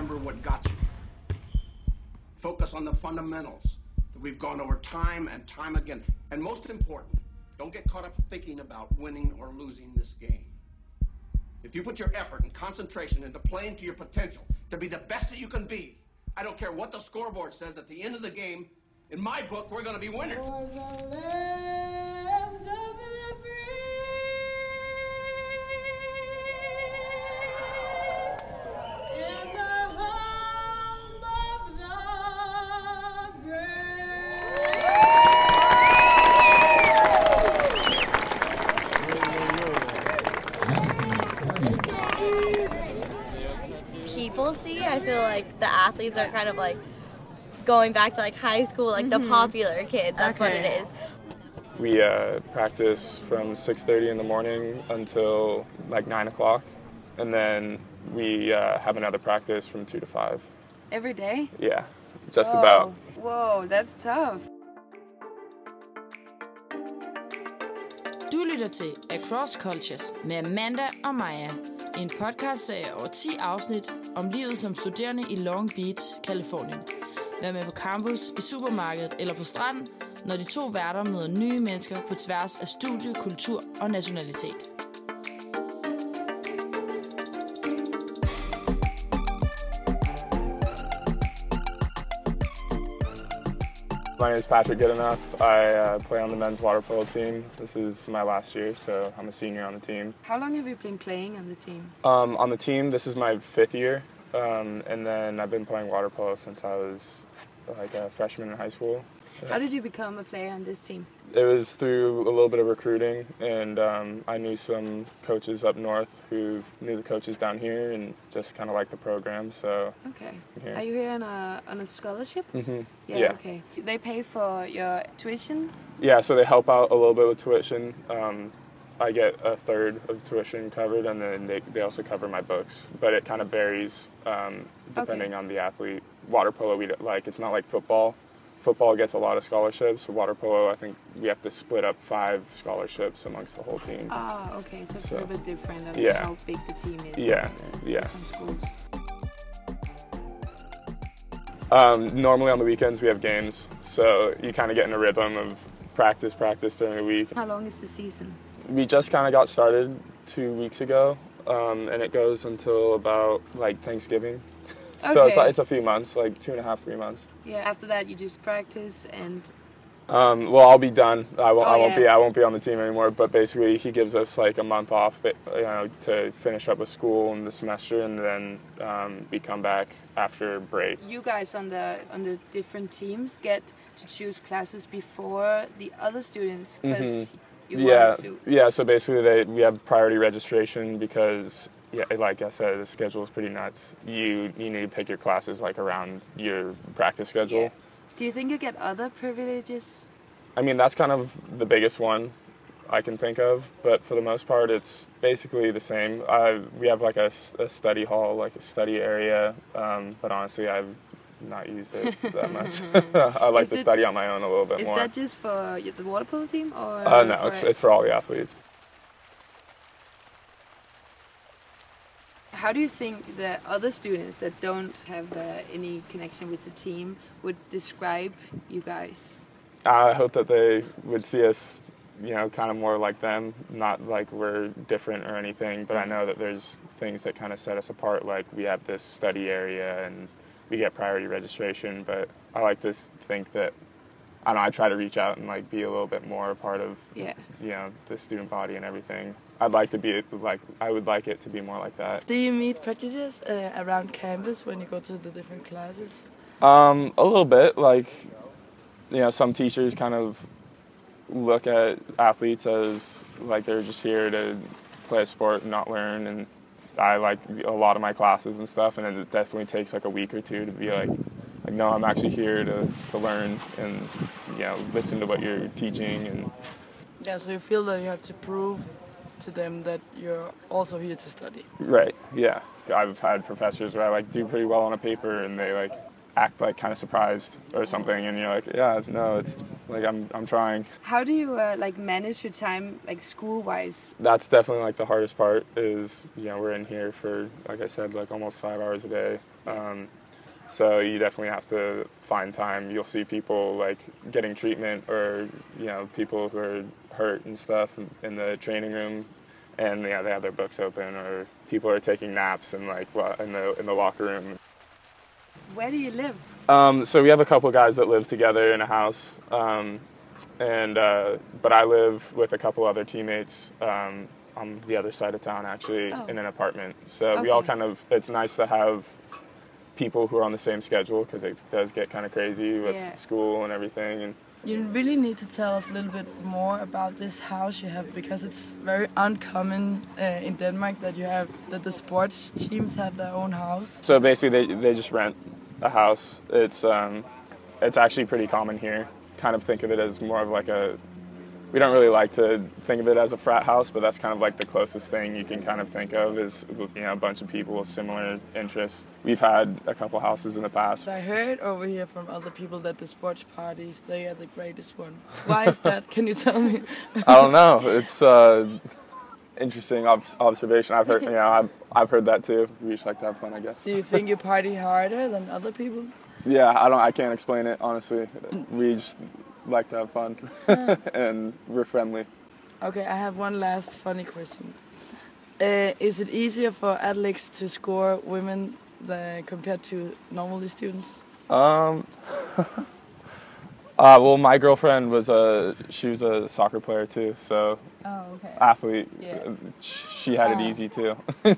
remember what got you. Focus on the fundamentals that we've gone over time and time again. And most important, don't get caught up thinking about winning or losing this game. If you put your effort and concentration into playing to your potential, to be the best that you can be, I don't care what the scoreboard says at the end of the game, in my book, we're going to be winners. Athletes are kind of like going back to like high school, like the popular kids. That's what it is. We uh, practice from 6:30 in the morning until like 9 o'clock, and then we uh, have another practice from 2 to 5. Every day? Yeah, just Whoa. about. Whoa, that's tough. Du lytter til Across Cultures med Amanda og Maja. En podcastserie over 10 afsnit om livet som studerende i Long Beach, Kalifornien. Vær med på campus, i supermarkedet eller på stranden, når de to værter møder nye mennesker på tværs af studie, kultur og nationalitet. My name is Patrick Goodenough. I uh, play on the men's water polo team. This is my last year, so I'm a senior on the team. How long have you been playing on the team? Um, on the team, this is my fifth year, um, and then I've been playing water polo since I was like a freshman in high school. How did you become a player on this team? It was through a little bit of recruiting, and um, I knew some coaches up north who knew the coaches down here and just kind of liked the program. So, Okay. Yeah. Are you here on a on a scholarship? hmm Yeah, yeah. Okay. They pay for your tuition. yeah, so they help out a little bit with tuition. Um, I get a third of tuition covered, and then they, they also cover my books. But it kind of varies um, depending on the athlete. Water polo, we don't- like it's not like football. Football gets a lot of scholarships. For Water polo, I think we have to split up five scholarships amongst the whole team. Ah, okay. So it's So- a little bit different Yeah. how big the team is. Yeah, in the yeah. schools. Um, normally on the weekends we have games, so you kind of get in a rhythm of practice, practice during the week. How long is the season? We just kind of got started two weeks ago, um, and it goes until about like Thanksgiving. So it's, Okay. it's a few months, like two and a half, three months. Yeah. After that, you just practice and Um, well, I'll be done. I won't. Oh, I won't be. I won't be on the team anymore. But basically, he gives us like a month off, you know, to finish up with school and the semester, and then um, we come back after break. you guys on the on the different teams get to choose classes before the other students because you Mm-hmm. yeah, to. yeah. So basically, they we have priority registration because yeah, like I said, the schedule is pretty nuts. You you need to pick your classes like around your practice schedule. Yeah. Do you think you get other privileges? I mean, that's kind of the biggest one I can think of, but for the most part, it's basically the same. Uh, we have like a study hall, like a study area, um, but honestly, I've not used it that much. I like Is to it- study on my own a little bit Is more. Is that just for the water polo team or? uh, no, it's, it's for all the athletes. How do you think the other students that don't have uh, any connection with the team would describe you guys? I hope that they would see us, you know, kind of more like them, not like we're different or anything. But I know that there's things that kind of set us apart. Like we have this study area and we get priority registration. But I like to think that I don't know. I try to reach out and like be a little bit more a part of, Yeah. you know, the student body and everything. I'd like to be like I would like it to be more like that. Do you meet prejudice uh, around campus when you go to the different classes? Um, a little bit. Like, you know, some teachers kind of look at athletes as like they're just here to play a sport and not learn. And I like a lot of my classes and stuff, and it definitely takes like a week or two to be like, like no, I'm actually here to, to learn and you know listen to what you're teaching and Yeah, so you feel that you have to prove to them that you're also here to study. Right. Yeah. I've had professors where I like do pretty well on a paper and they like act like kind of surprised or something, and you're like, yeah, no, it's like I'm I'm trying. How do you uh, like manage your time, like school wise? That's definitely like the hardest part. Is you know we're in here for like I said like almost five hours a day, Um, so you definitely have to find time. You'll see people like getting treatment or you know people who are hurt and stuff in- the training room, and yeah, they have their books open or people are taking naps in like in the in the locker room. Where do you live? Um, so we have a couple guys that live together in a house, um, and uh, but I live with a couple other teammates um, on the other side of town, actually, Oh. in an apartment. So we all kind of. It's nice to have people who are on the same schedule because it does get kind of crazy with Yeah. school and everything. And You really need to tell us a little bit more about this house you have because it's very uncommon uh, in Denmark that you have that the sports teams have their own house. so basically, they they just rent a house. It's um, it's actually pretty common here. Kind of think of it as more of like a. We don't really like to think of it as a frat house, but that's kind of like the closest thing you can kind of think of is you know a bunch of people with similar interests. We've had a couple houses in the past. But I heard over here from other people that the sports parties they are the greatest one. Why is that? Can you tell me? I don't know. It's uh, interesting ob- observation. I've heard you know I've, I've heard that too. We just like to have fun, I guess. Do you think you party harder than other people? Yeah, I don't. I can't explain it honestly. We just like to have fun, and we're friendly. Okay, I have one last funny question. Uh, is it easier for athletes to score women than compared to normally students? Um. uh, well, my girlfriend was a she was a soccer player too, so Oh, okay. athlete. Yeah. uh, She had it Ah. easy too.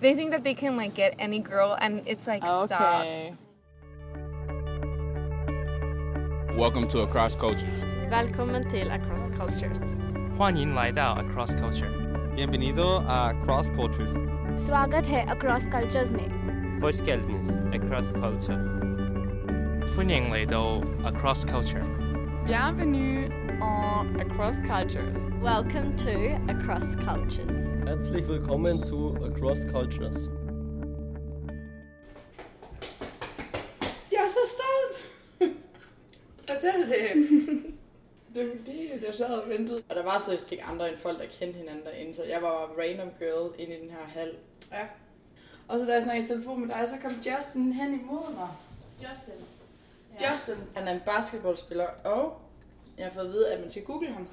They think that they can like get any girl, and it's like stop. Welcome to Across Cultures. Välkommen till Across Cultures. 欢迎来到 Across Culture。 Bienvenido a Cross Cultures. स्वागत है across cultures में Hoş geldiniz Across Culture。欢迎嚟到 Across Culture。 Bienvenue en Across Cultures. Welcome to Across Cultures. Herzlich willkommen zu Across Cultures. Jeg er så stolt! Fortæl det. Det er fordi, jeg sad og ventede. Og der var seriøst ikke andre end folk, der kendte hinanden derinde, så jeg var random girl inde i den her hal. Ja. Og så da jeg snakkede i telefon med dig, så kom Justin hen imod mig. Justin. Ja. Justin, han er en basketballspiller, og jeg har fået at vide, at man skal google ham.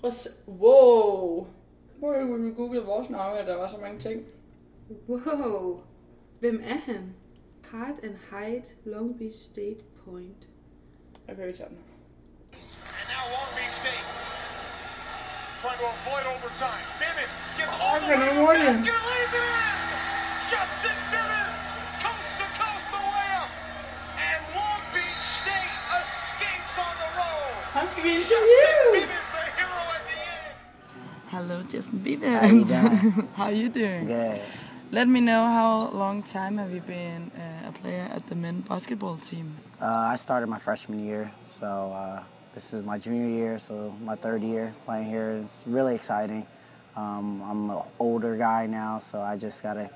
Prøv at se. Wow! Prøv at google- google vores navne, at der var så mange ting. Wow. Hvem er han? Hard and Height, Long Beach State Point. Okay, vi tager den her. And now Long Beach State trying to avoid overtime. Bibbins gets all the way to the basket and lays it in. Justin Bibbins, coast to coast the layup. And Long Beach State escapes on the roll. Han skal vi Justin interview! Bibbins, the hero at the end. Hello, Justin Bibbins. How you doing? Good. Let me know how long time have you been uh, player at the men basketball team? Uh, I started my freshman year, so uh, this is my junior year, so my third year playing here. It's really exciting. Um, I'm an older guy now, so I just gotta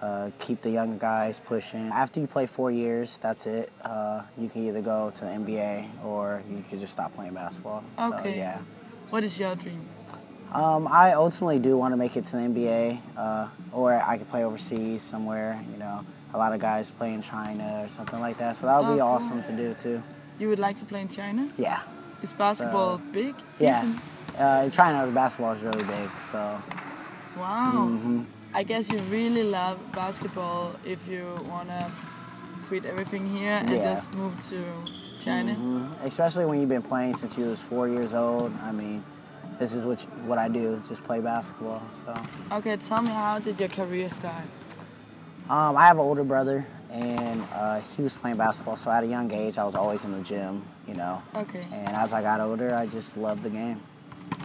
uh, keep the younger guys pushing. After you play four years, that's it. Uh, you can either go to the NBA or you could just stop playing basketball. So, Okay. yeah. What is your dream? Um, I ultimately do want to make it to the NBA, uh, or I could play overseas somewhere. You know, a lot of guys play in China or something like that. So that would Oh, be cool. awesome to do too. You would like to play in China? Yeah. Is basketball So- big? Yeah. in- Uh, in China, basketball is really big. So. Wow. Mhm. I guess you really love basketball if you wanna quit everything here and Yeah. just move to China. Mhm. Especially when you've been playing since you was four years old. I mean, this is what you, what I do, just play basketball. So. Okay, tell me how did your career start? Um, I have an older brother, and uh, he was playing basketball. So at a young age, I was always in the gym. You know. Okay. And as I got older, I just loved the game.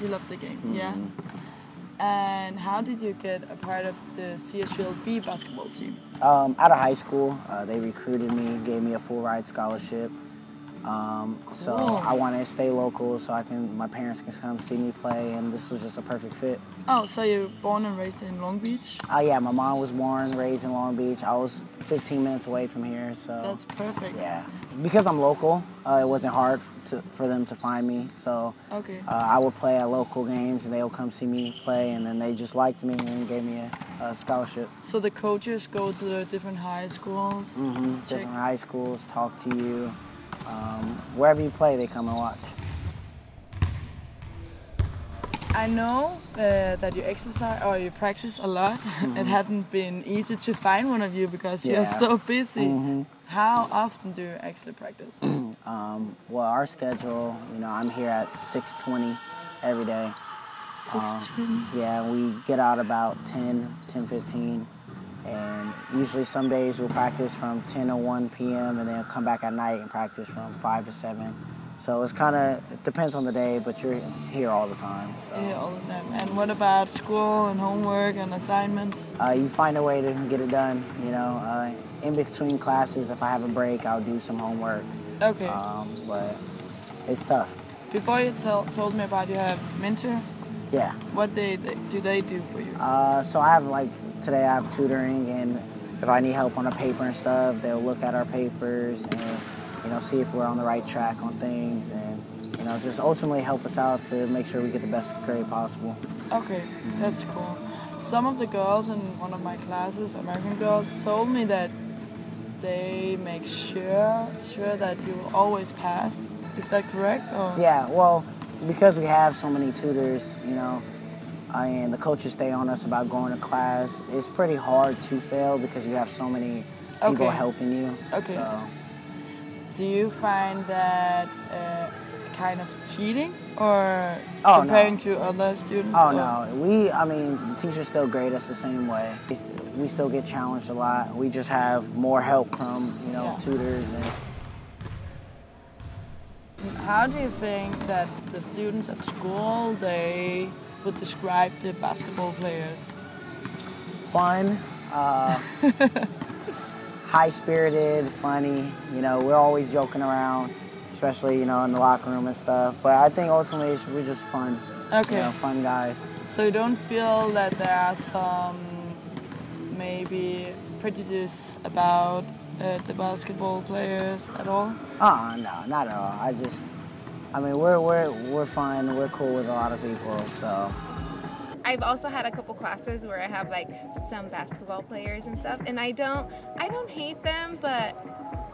You loved the game, yeah. Mhm. And how did you get a part of the CSULB basketball team? Um, out of high school, uh, they recruited me, gave me a full ride scholarship. Um, So I wanted to stay local so I can, my parents can come see me play, and this was just a perfect fit. Oh, so you're born and raised in Long Beach? Oh yeah, my mom was born, raised in Long Beach. I was 15 minutes away from here, so That's perfect. yeah. Because I'm local, uh, it wasn't hard to, for them to find me. So Okay. uh, I would play at local games, and they would come see me play, and then they just liked me and gave me a a scholarship. So the coaches go to the different high schools. hmm Different high schools talk to you. Um, wherever you play, they come and watch. I know uh, that you exercise or you practice a lot. it hasn't been easy to find one of you because you're so busy. Mhm. How often do you actually practice? Um, well, our schedule, you know, I'm here at 6:20 every day. Um, 6:20? yeah, we get out about 10, 10:15, and usually some days we'll practice from 10 to 1 p.m. and then come back at night and practice from 5 to 7. So it's kind of it depends on the day, but you're here all the time. So. Yeah, all the time. And what about school and homework and assignments? Uh, you find a way to get it done. You know, uh, in between classes, if I have a break, I'll do some homework. Okay. Um, but it's tough. Before you tell, told me about you have mentor. Yeah. What they, they do they do for you? Uh, so I have like today I have tutoring, and if I need help on a paper and stuff, they'll look at our papers and you know see if we're on the right track on things, and you know just ultimately help us out to make sure we get the best grade possible. Okay, that's cool. Some of the girls in one of my classes, American girls, told me that they make sure sure that you will always pass. Is that correct? Or? Yeah, well, because we have so many tutors, you know, and the coaches stay on us about going to class, it's pretty hard to fail because you have so many people Okay. helping you. Okay. So, Do you find that uh, kind of cheating or Oh, no. comparing to other students? oh or- no, we, I mean, the teachers still grade us the same way. We We still get challenged a lot. We just have more help from, you know, tutors and. How do you think that the students at school they would describe the basketball players? fun, uh, high spirited, funny. You know, we're always joking around, especially you know in the locker room and stuff. But I think ultimately we're just fun. Okay. You know, fun guys. So you don't feel that there are some maybe prejudice about uh, the basketball players at all? Uh, no, not at all. I just, I mean, we're we're we're fun. We're cool with a lot of people. So. I've also had a couple classes where I have like some basketball players and stuff, and I don't, I don't hate them, but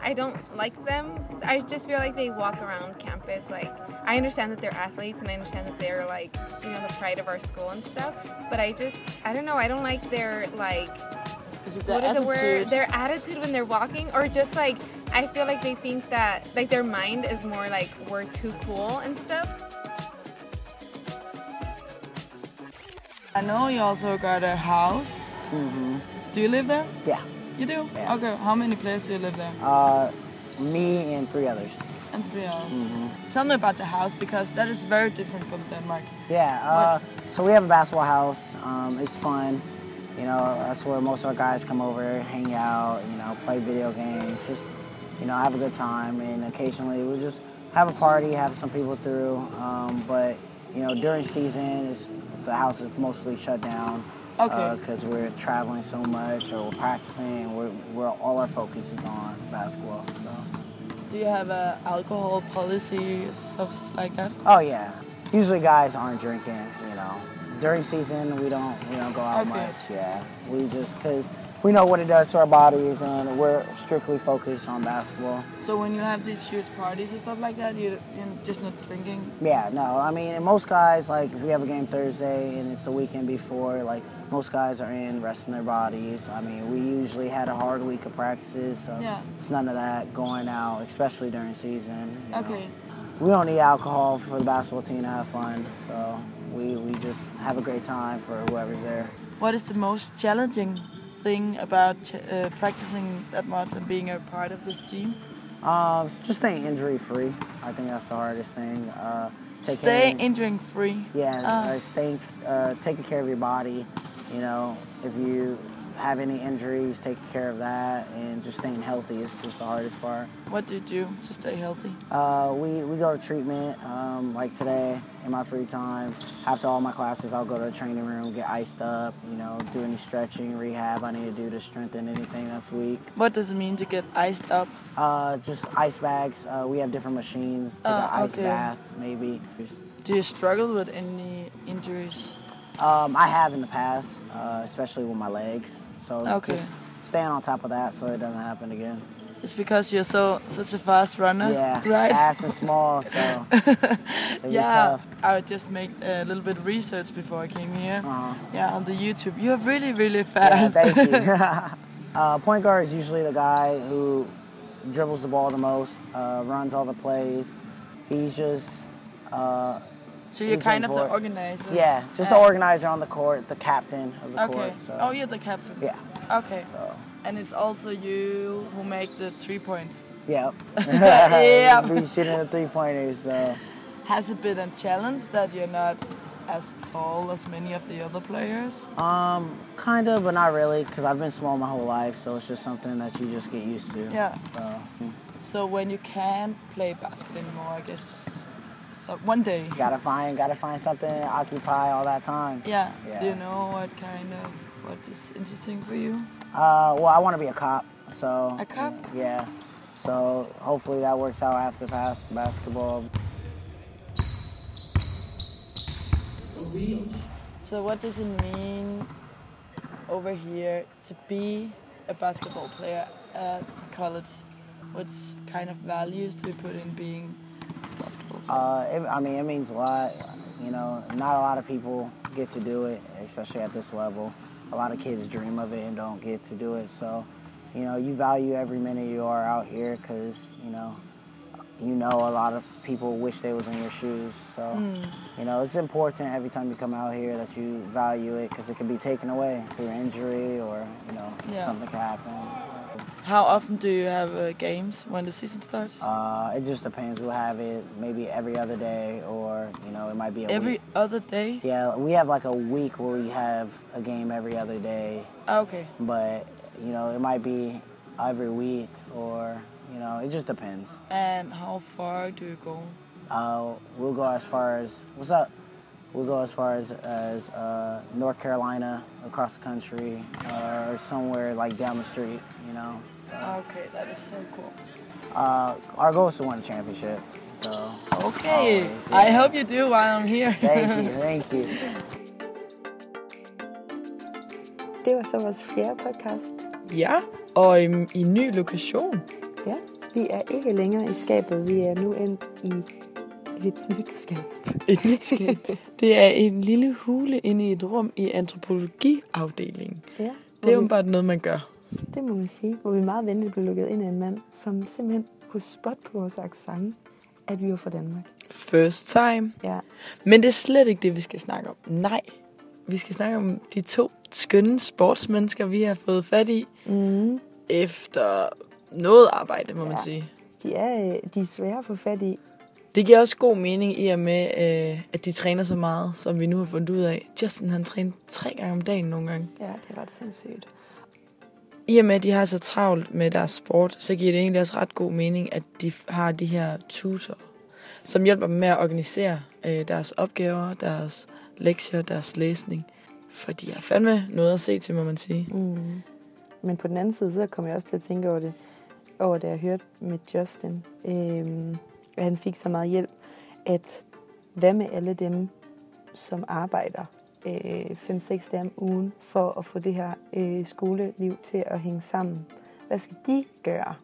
I don't like them. I just feel like they walk around campus. Like I understand that they're athletes, and I understand that they're like, you know, the pride of our school and stuff. But I just, I don't know. I don't like their like. Is it the what is the word? Their attitude when they're walking, or just like I feel like they think that like their mind is more like we're too cool and stuff. I know you also got a house. Mm-hmm. Do you live there? Yeah. You do? Yeah. Okay. How many players do you live there? Uh, me and three others. And three others. Mhm. Tell me about the house because that is very different from Denmark. Yeah. Uh, so we have a basketball house. Um, it's fun. You know, that's where most of our guys come over, hang out. You know, play video games. Just you know, have a good time. And occasionally we'll just have a party, have some people through. Um, but you know, during season, it's, the house is mostly shut down. Okay. Because we're traveling so much, or we're practicing. We're, we're all our focus is on basketball. So. Do you have a alcohol policy, stuff like that? Oh yeah. Usually guys aren't drinking. During season we don't we don't go out Okay. much. Yeah. We just cuz we know what it does to our bodies and we're strictly focused on basketball. So when you have these huge parties and stuff like that, you you're just not drinking. Yeah, no. I mean, and most guys like if we have a game Thursday and it's the weekend before, like most guys are in resting their bodies. I mean, we usually had a hard week of practices, so Yeah. it's none of that going out, especially during season. you know. Okay. we don't need alcohol for the basketball team to have fun. So we, we just have a great time for whoever's there. What is the most challenging thing about ch- uh, practicing that much and being a part of this team? Um, just staying injury free. I think that's the hardest thing. Uh, take Stay care- injury free. Yeah, Ah. uh, staying, uh, taking care of your body. You know, if you have any injuries, taking care of that, and just staying healthy is just the hardest part. What do you do to stay healthy? Uh, we, we go to treatment, um, like today in my free time. After all my classes, I'll go to the training room, get iced up, you know, do any stretching, rehab I need to do to strengthen anything that's weak. What does it mean to get iced up? Uh, just ice bags. Uh, we have different machines. Take Ah, an ice okay. bath, maybe. Do you struggle with any injuries? Um, I have in the past, uh, especially with my legs. So Okay. just staying on top of that so it doesn't happen again. It's because you're so such a fast runner. Yeah, Right. fast and small, so yeah, tough. I would just make a little bit of research before I came here. Uh-huh. Yeah, on the YouTube. You're really, really Yeah, fast. thank you. uh, point guard is usually the guy who dribbles the ball the most, uh, runs all the plays. He's just. So you're kind of the organizer. Yeah, just the organizer on the court, the captain of the Okay. court. So. Oh, you're the captain. Yeah. Okay. So. And it's also you who make the three points. Yep. Yeah. Be shooting the three pointers. So. Has it been a challenge that you're not as tall as many of the other players? Um, kind of, but not really, because I've been small my whole life, so it's just something that you just get used to. Yeah. So. So when you can't play basket anymore, I guess. So one day. Gotta find, gotta find something to occupy all that time. Yeah. Yeah. Do you know what kind of what is interesting for you? Uh, well, I want to be a cop, so. A cop? Yeah. So hopefully that works out after pa- basketball. So what does it mean over here to be a basketball player at college? What kind of values do we put in being a basketball player? Uh, it, I mean, it means a lot. You know, not a lot of people get to do it, especially at this level. A lot of kids dream of it and don't get to do it. So, you know, you value every minute you are out here because, you know, you know a lot of people wish they was in your shoes. So, Mm. you know, it's important every time you come out here that you value it because it can be taken away through injury or, you know, Yeah. something can happen. How often do you have uh, games when the season starts? Uh, it just depends. We'll have it maybe every other day, or you know, it might be a Every week. other day? Yeah, we have like a week where we have a game every other day. Ah, Okay. But you know, it might be every week, or you know, it just depends. And how far do you go? Uh, we'll go as far as what's up. We'll go as far as as uh, North Carolina, across the country, uh, or somewhere like down the street. You know. So, Okay, that is so cool. uh, our goal is to win a championship. So. Okay, always, I yeah. hope you do while I'm here. Thank you, thank you. Det var så vores fjerde podcast. Ja, og i, i en ny lokation. Ja, vi er ikke længere i skabet. Vi er nu endt i et nyt skab. Et nyt skab. Det er en lille hule inde i et rum i antropologiafdelingen. Ja, Det er jo bare noget, man gør. Det må man sige, hvor vi meget venligt blev lukket ind af en mand, som simpelthen kunne spotte på vores accent, at vi var fra Danmark. First time. Ja. Men det er slet ikke det, vi skal snakke om. Nej, vi skal snakke om de to skønne sportsmennesker, vi har fået fat i. Mm. Efter noget arbejde, må man Ja. sige. De er, øh, de er svære at få fat i. Det giver også god mening i og med, øh, at de træner så meget, som vi nu har fundet ud af. Justin, han træner tre gange om dagen nogle gange. Ja, det er ret sindssygt. I og med, at de har så travlt med deres sport, så giver det egentlig også ret god mening, at de har de her tutor, som hjælper dem med at organisere øh, deres opgaver, deres lektier, deres læsning. For de har fandme noget at se til, må man sige. Mm. Men på den anden side, så kom jeg også til at tænke over det, over det jeg hørte med Justin, øhm, at han fik så meget hjælp, at hvad med alle dem, som arbejder 5-6 dage om ugen for at få det her øh, skoleliv til at hænge sammen? Hvad skal de gøre?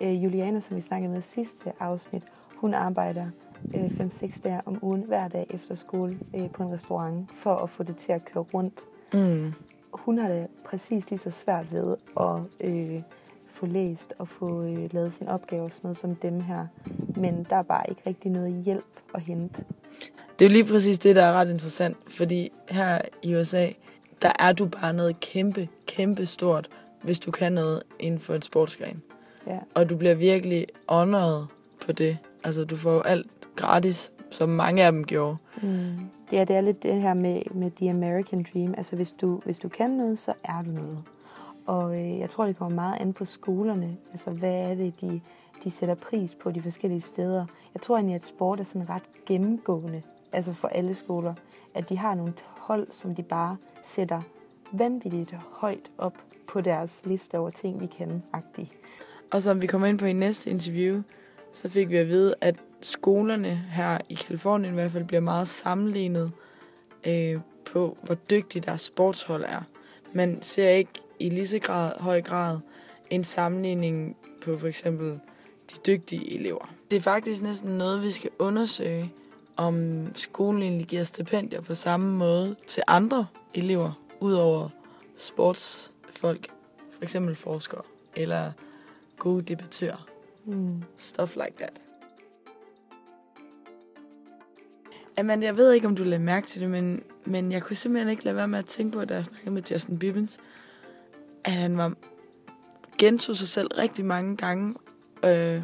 Øh, Juliana, som vi snakkede med sidste afsnit, hun arbejder øh, 5-6 dage om ugen hver dag efter skole øh, på en restaurant for at få det til at køre rundt Mm. hun har det præcis lige så svært ved at øh, få læst og få øh, lavet sin opgave og sådan noget som dem her. Men der er bare ikke rigtig noget hjælp at hente. Det er jo lige præcis det, der er ret interessant, fordi her i USA, der er du bare noget kæmpe, kæmpe stort, hvis du kan noget inden for et sportsgren. Ja. Og du bliver virkelig honored på det. Altså, du får jo alt gratis, som mange af dem gjorde. Mm. Ja, det er lidt det her med, med the American dream. Altså, hvis du, hvis du kan noget, så er du noget. Og øh, jeg tror, det kommer meget an på skolerne. Altså, hvad er det, de, de sætter pris på de forskellige steder. Jeg tror egentlig, at sport er sådan ret gennemgående, altså for alle skoler. At de har nogle hold, som de bare sætter vanvittigt højt op på deres liste over ting, vi kan agtigt. Og som vi kommer ind på i næste interview, så fik vi at vide, at skolerne her i Kalifornien i hvert fald bliver meget sammenlignet øh, på, hvor dygtig deres sportshold er. Man ser ikke i lige så grad, høj grad en sammenligning på for eksempel de dygtige elever. Det er faktisk næsten noget, vi skal undersøge, om skolen egentlig giver stipendier på samme måde til andre elever, udover sportsfolk, for eksempel forskere eller gode debattører. Mm. Stuff like that. Amanda, jeg ved ikke, om du lagde mærke til det, men, men jeg kunne simpelthen ikke lade være med at tænke på, da jeg snakkede med Justin Bibbins, at han var gentog sig selv rigtig mange gange øh,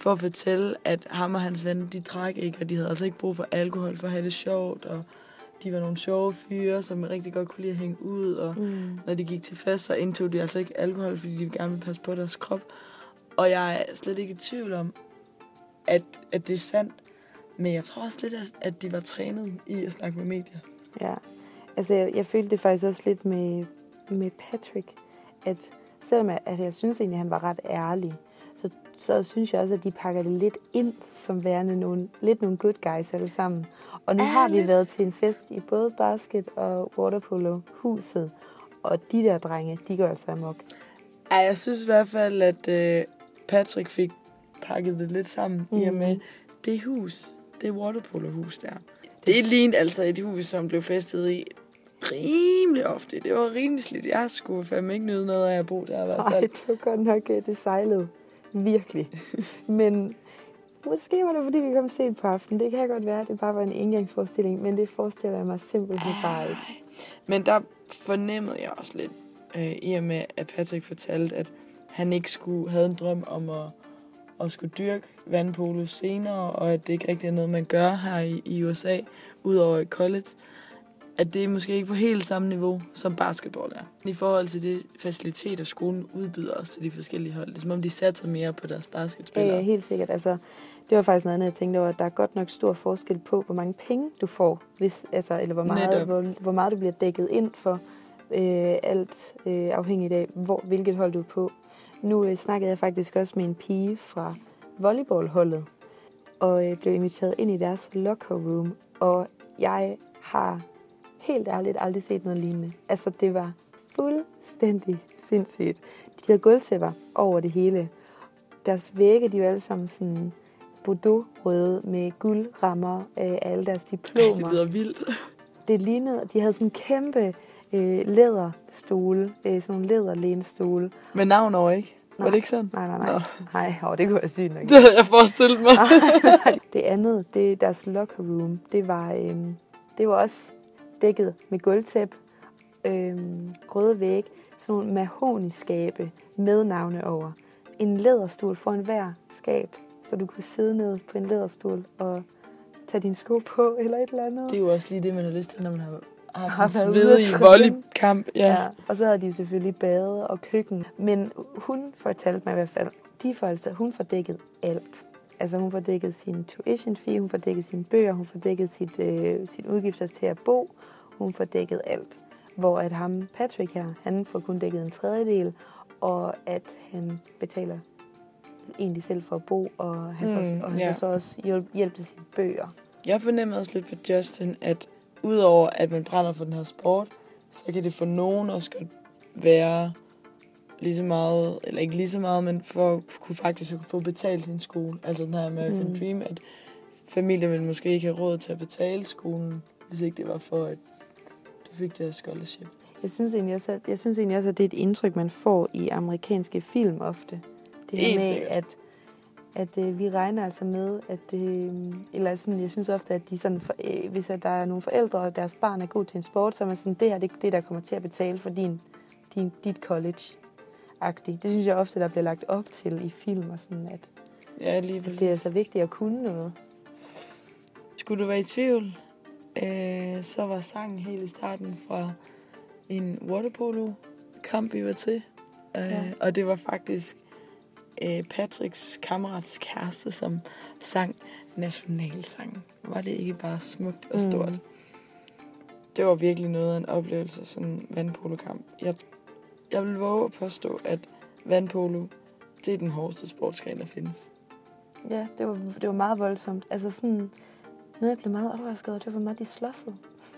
for at fortælle, at ham og hans venner, de drak ikke, og de havde altså ikke brug for alkohol for at have det sjovt, og de var nogle sjove fyre, som rigtig godt kunne lide at hænge ud, og Mm. når de gik til fest, så indtog de altså ikke alkohol, fordi de gerne ville passe på deres krop. Og jeg er slet ikke i tvivl om, at, at det er sandt, men jeg tror også lidt, at, at de var trænet i at snakke med medier. Ja, altså jeg, jeg følte det faktisk også lidt med, med Patrick, at selvom at, at jeg synes egentlig, at han var ret ærlig, så, så synes jeg også, at de pakker det lidt ind som værende nogle, lidt nogle good guys alle sammen. Og nu har vi været til en fest i både basket og waterpolo huset, og de der drenge, de går altså amok. Ej, jeg synes i hvert fald, at øh, Patrick fik pakket det lidt sammen, mm. i og med Mhm. det hus, det waterpolo-hus der. Det lignede altså et hus, som blev festet i rimelig ofte. Det var rimelig slidt. Jeg skulle fandme ikke nyde noget af at bo der i hvert fald. det var godt nok, øh, det sejlede. Virkelig. Men måske var det, fordi vi kom sent på aftenen. Det kan godt være, at det bare var en engangsforestilling, men det forestiller jeg mig simpelthen bare ikke. Men der fornemmede jeg også lidt, øh, i og med, at Patrick fortalte, at han ikke skulle havde en drøm om at, at skulle dyrke vandpolo senere, og at det ikke rigtig er noget, man gør her i, i USA, udover i college. At det er måske ikke på helt samme niveau, som basketball er. I forhold til de faciliteter, skolen udbyder os til de forskellige hold. Det er som om, de satser mere på deres Ja, basketspillere. ja, helt sikkert. Altså, det var faktisk noget andet, jeg tænkte over, at der er godt nok stor forskel på, hvor mange penge du får, hvis, altså, eller hvor meget, Netop. hvor, hvor meget du bliver dækket ind for, øh, alt øh, afhængigt af, hvor, hvilket hold du er på. Nu øh, snakkede jeg faktisk også med en pige fra volleyballholdet, og øh, blev inviteret ind i deres locker room, og jeg har helt ærligt aldrig set noget lignende. Altså, det var fuldstændig sindssygt. De havde gulvtæpper over det hele. Deres vægge, de var alle sammen sådan bordeaux-røde med guldrammer af alle deres diplomer. Ej, det lyder vildt. Det lignede, de havde sådan kæmpe øh, læderstole, øh, sådan nogle læderlænestole. Med navn over, ikke? Var Nej. det ikke sådan? Nej, nej, nej. Nå. Nej, åh, det kunne være sygt nok. Det havde jeg forestillet mig. det andet, det er deres locker room. Det var, øhm, det var også dækket med gulvtæp, øhm, røde væg, sådan nogle mahoniskabe med navne over. En læderstol foran hver skab, så du kunne sidde ned på en læderstol og tage dine sko på eller et eller andet. Det er jo også lige det, man har lyst til, når man har Har haft en svedig volleykamp. Ja. ja. Og så havde de selvfølgelig bade og køkken. Men hun fortalte mig i hvert fald, de får altså, hun får dækket alt. Altså hun får dækket sin tuition fee, hun får dækket sine bøger, hun får dækket sit, øh, sine udgifter til at bo, hun får dækket alt. Hvor at ham, Patrick her, han får kun dækket en tredjedel, og at han betaler egentlig selv for at bo, og han, får, Mm, og han ja. får så også hjælp, hjælp til sine bøger. Jeg fornemmer også lidt på Justin, at udover at man brænder for den her sport, så kan det for nogen også godt være lige så meget, eller ikke lige så meget, men for at kunne faktisk at få betalt sin skole. Altså den her American Mm. Dream, at familien ville måske ikke have råd til at betale skolen, hvis ikke det var for, at du fik det her scholarship. Jeg synes, egentlig også, at, jeg synes egentlig også, at det er et indtryk, man får i amerikanske film ofte. Det her med, at, at øh, vi regner altså med, at øh, eller sådan, jeg synes ofte, at de sådan, for, øh, hvis at der er nogle forældre, og deres barn er god til en sport, så er man sådan, det her det, det der kommer til at betale for din, din, dit college. -agtigt. Det synes jeg ofte, der bliver lagt op til i film, og sådan, at, Ja, lige at det er altså vigtigt at kunne noget. Skulle du være i tvivl, øh, så var sangen helt i starten fra en waterpolo-kamp, vi var til. Øh, Ja. Og det var faktisk øh, Patricks kammerats kæreste, som sang nationalsangen. Var det ikke bare smukt og stort? Mm. Mm. Det var virkelig noget af en oplevelse, sådan en vandpolokamp. Jeg, jeg vil våge at påstå, at vandpolo, det er den hårdeste sportsgren, der findes. Ja, det var, det var meget voldsomt. Altså sådan, noget jeg blev meget overrasket over, det var, hvor meget de slåssede.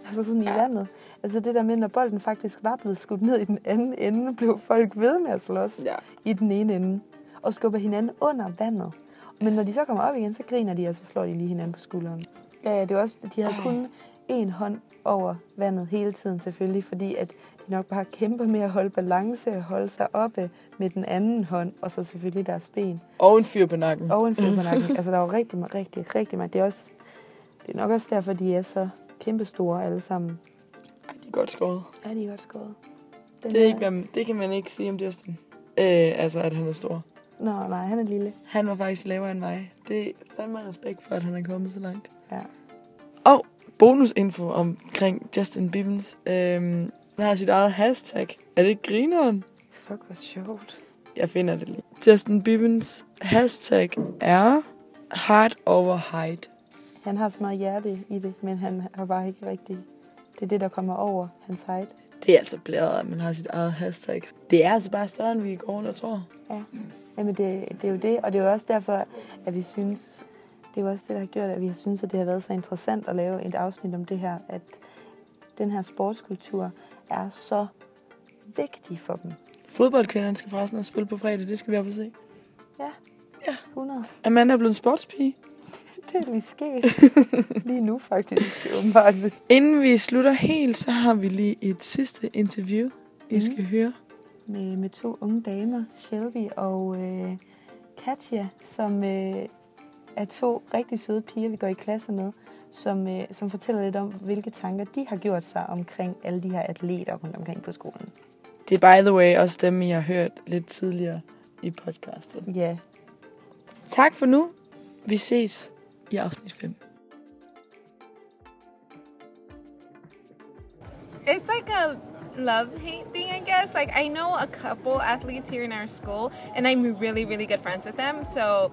Altså sådan ja. i vandet. Altså det der med, når bolden faktisk var blevet skudt ned i den anden ende, blev folk ved med at slås ja. i den ene ende. Og skubber hinanden under vandet. Men når de så kommer op igen, så griner de, og så slår de lige hinanden på skulderen. Ja, ja det var også, de havde kun én hånd over vandet hele tiden selvfølgelig, fordi at nok bare kæmper med at holde balance og holde sig oppe med den anden hånd, og så selvfølgelig deres ben. Og en fyr på nakken. Og en fyr på nakken. altså der var rigtig, rigtig, rigtig meget. Det er, også, det er nok også derfor, de er så kæmpestore alle sammen. Ej, de er godt skåret. Ja, de er godt skåret. Den det, er ikke, det kan man ikke sige om Justin. Øh, altså, at han er stor. Nå, nej, han er lille. Han var faktisk lavere end mig. Det er fandme respekt for, at han er kommet så langt. Ja. Og bonusinfo omkring Justin Bibbins. Øhm, han har sit eget hashtag. Er det grineren? Fuck, hvor sjovt. Jeg finder det lige. Justin Bibbins hashtag er heart over height. Han har så meget hjerte i det, men han har bare ikke rigtig... Det er det, der kommer over hans height. Det er altså blæret, at man har sit eget hashtag. Det er altså bare større, end vi går rundt og tror. Ja, Jamen det, det er jo det, og det er jo også derfor, at vi synes, det er jo også det, der har gjort, at vi synes, at det har været så interessant at lave et afsnit om det her, at den her sportskultur er så vigtig for dem. Fodboldkvinderne skal forresten også spille på fredag, det skal vi på se. Ja, ja. 100. Amanda er blevet en sportspige. Det er lige sket. lige nu faktisk, åbenbart. Inden vi slutter helt, så har vi lige et sidste interview, I mm. skal høre. Med, med to unge damer, Shelby og øh, Katja, som øh, er to rigtig søde piger, vi går i klasse med, som, øh, som fortæller lidt om, hvilke tanker de har gjort sig omkring alle de her atleter rundt omkring på skolen. Det er by the way også dem, I har hørt lidt tidligere i podcastet. Ja. Yeah. Tak for nu. Vi ses i afsnit 5. It's like a love hate thing, I guess. Like, I know a couple athletes here in our school, and I'm really, really good friends with them. So,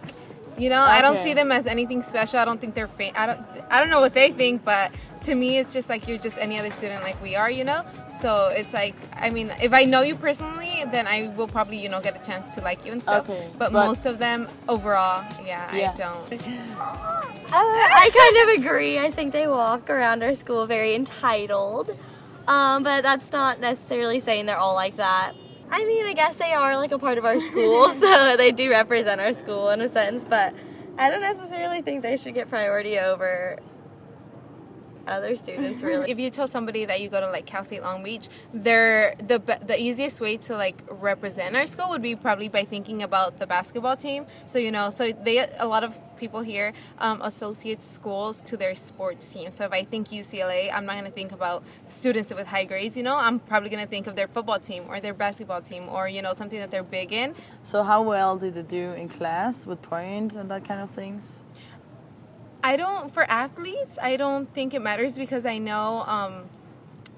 you know, okay. I don't see them as anything special. I don't think they're fa- I don't I don't know what they think, but to me it's just like you're just any other student like we are, you know? So it's like I mean, if I know you personally, then I will probably, you know, get a chance to like you and stuff. Okay. But, but most of them overall, yeah, yeah. I don't. Uh, I kind of agree. I think they walk around our school very entitled. Um, but that's not necessarily saying they're all like that. I mean, I guess they are like a part of our school, so they do represent our school in a sense, but I don't necessarily think they should get priority over other students mm-hmm. really. If you tell somebody that you go to like Cal State Long Beach, they're the the easiest way to like represent our school would be probably by thinking about the basketball team. So you know, so they a lot of people here um, associate schools to their sports team. So if I think UCLA, I'm not going to think about students with high grades. You know, I'm probably going to think of their football team or their basketball team or you know something that they're big in. So how well did they do in class with points and that kind of things? I don't for athletes. I don't think it matters because I know um,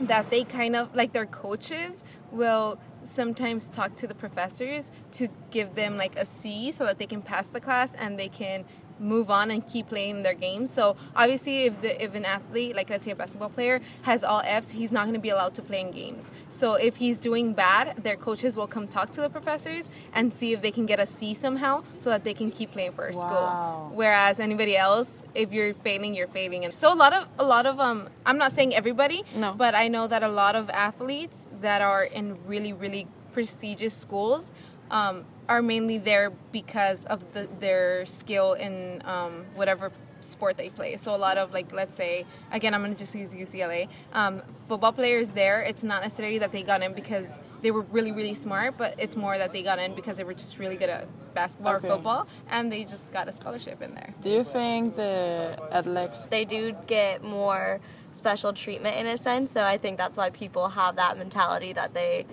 that they kind of like their coaches will sometimes talk to the professors to give them like a C so that they can pass the class and they can move on and keep playing their games. So obviously, if the if an athlete, like let's say a basketball player, has all Fs, he's not going to be allowed to play in games. So if he's doing bad, their coaches will come talk to the professors and see if they can get a C somehow, so that they can keep playing for our wow. school. Whereas anybody else, if you're failing, you're failing. And so a lot of a lot of um, I'm not saying everybody, no, but I know that a lot of athletes that are in really really prestigious schools. Um, are mainly there because of the, their skill in um, whatever sport they play. So a lot of like, let's say, again, I'm gonna just use UCLA. Um, football players there, it's not necessarily that they got in because they were really really smart, but it's more that they got in because they were just really good at basketball Okay. or football, and they just got a scholarship in there. Do you think the athletes They do get more special treatment in a sense, so I think that's why people have that mentality that they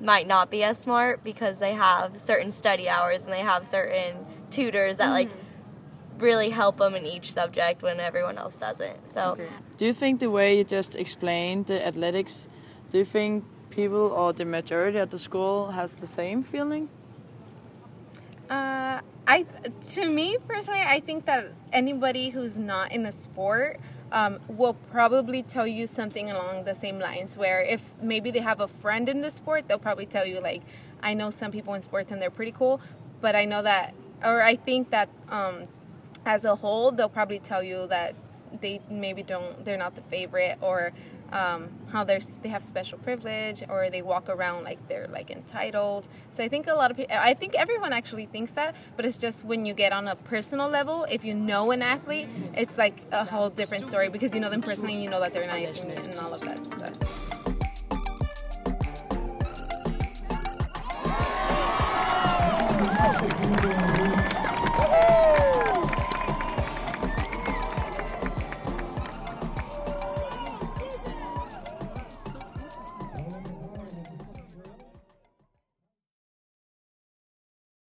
might not be as smart because they have certain study hours and they have certain tutors that like really help them in each subject when everyone else doesn't. So Do you think the way you just explained the athletics, do you think people or the majority at the school has the same feeling? Uh, I to me personally, I think that anybody who's not in a sport um, will probably tell you something along the same lines. Where if maybe they have a friend in the sport, they'll probably tell you like, I know some people in sports and they're pretty cool, but I know that, or I think that um, as a whole, they'll probably tell you that they maybe don't they're not the favorite or um, how they're they have special privilege or they walk around like they're like entitled. So I think a lot of people, I think everyone actually thinks that, but it's just when you get on a personal level, if you know an athlete, it's like a whole different story because you know them personally, and you know that they're nice and, and all of that stuff.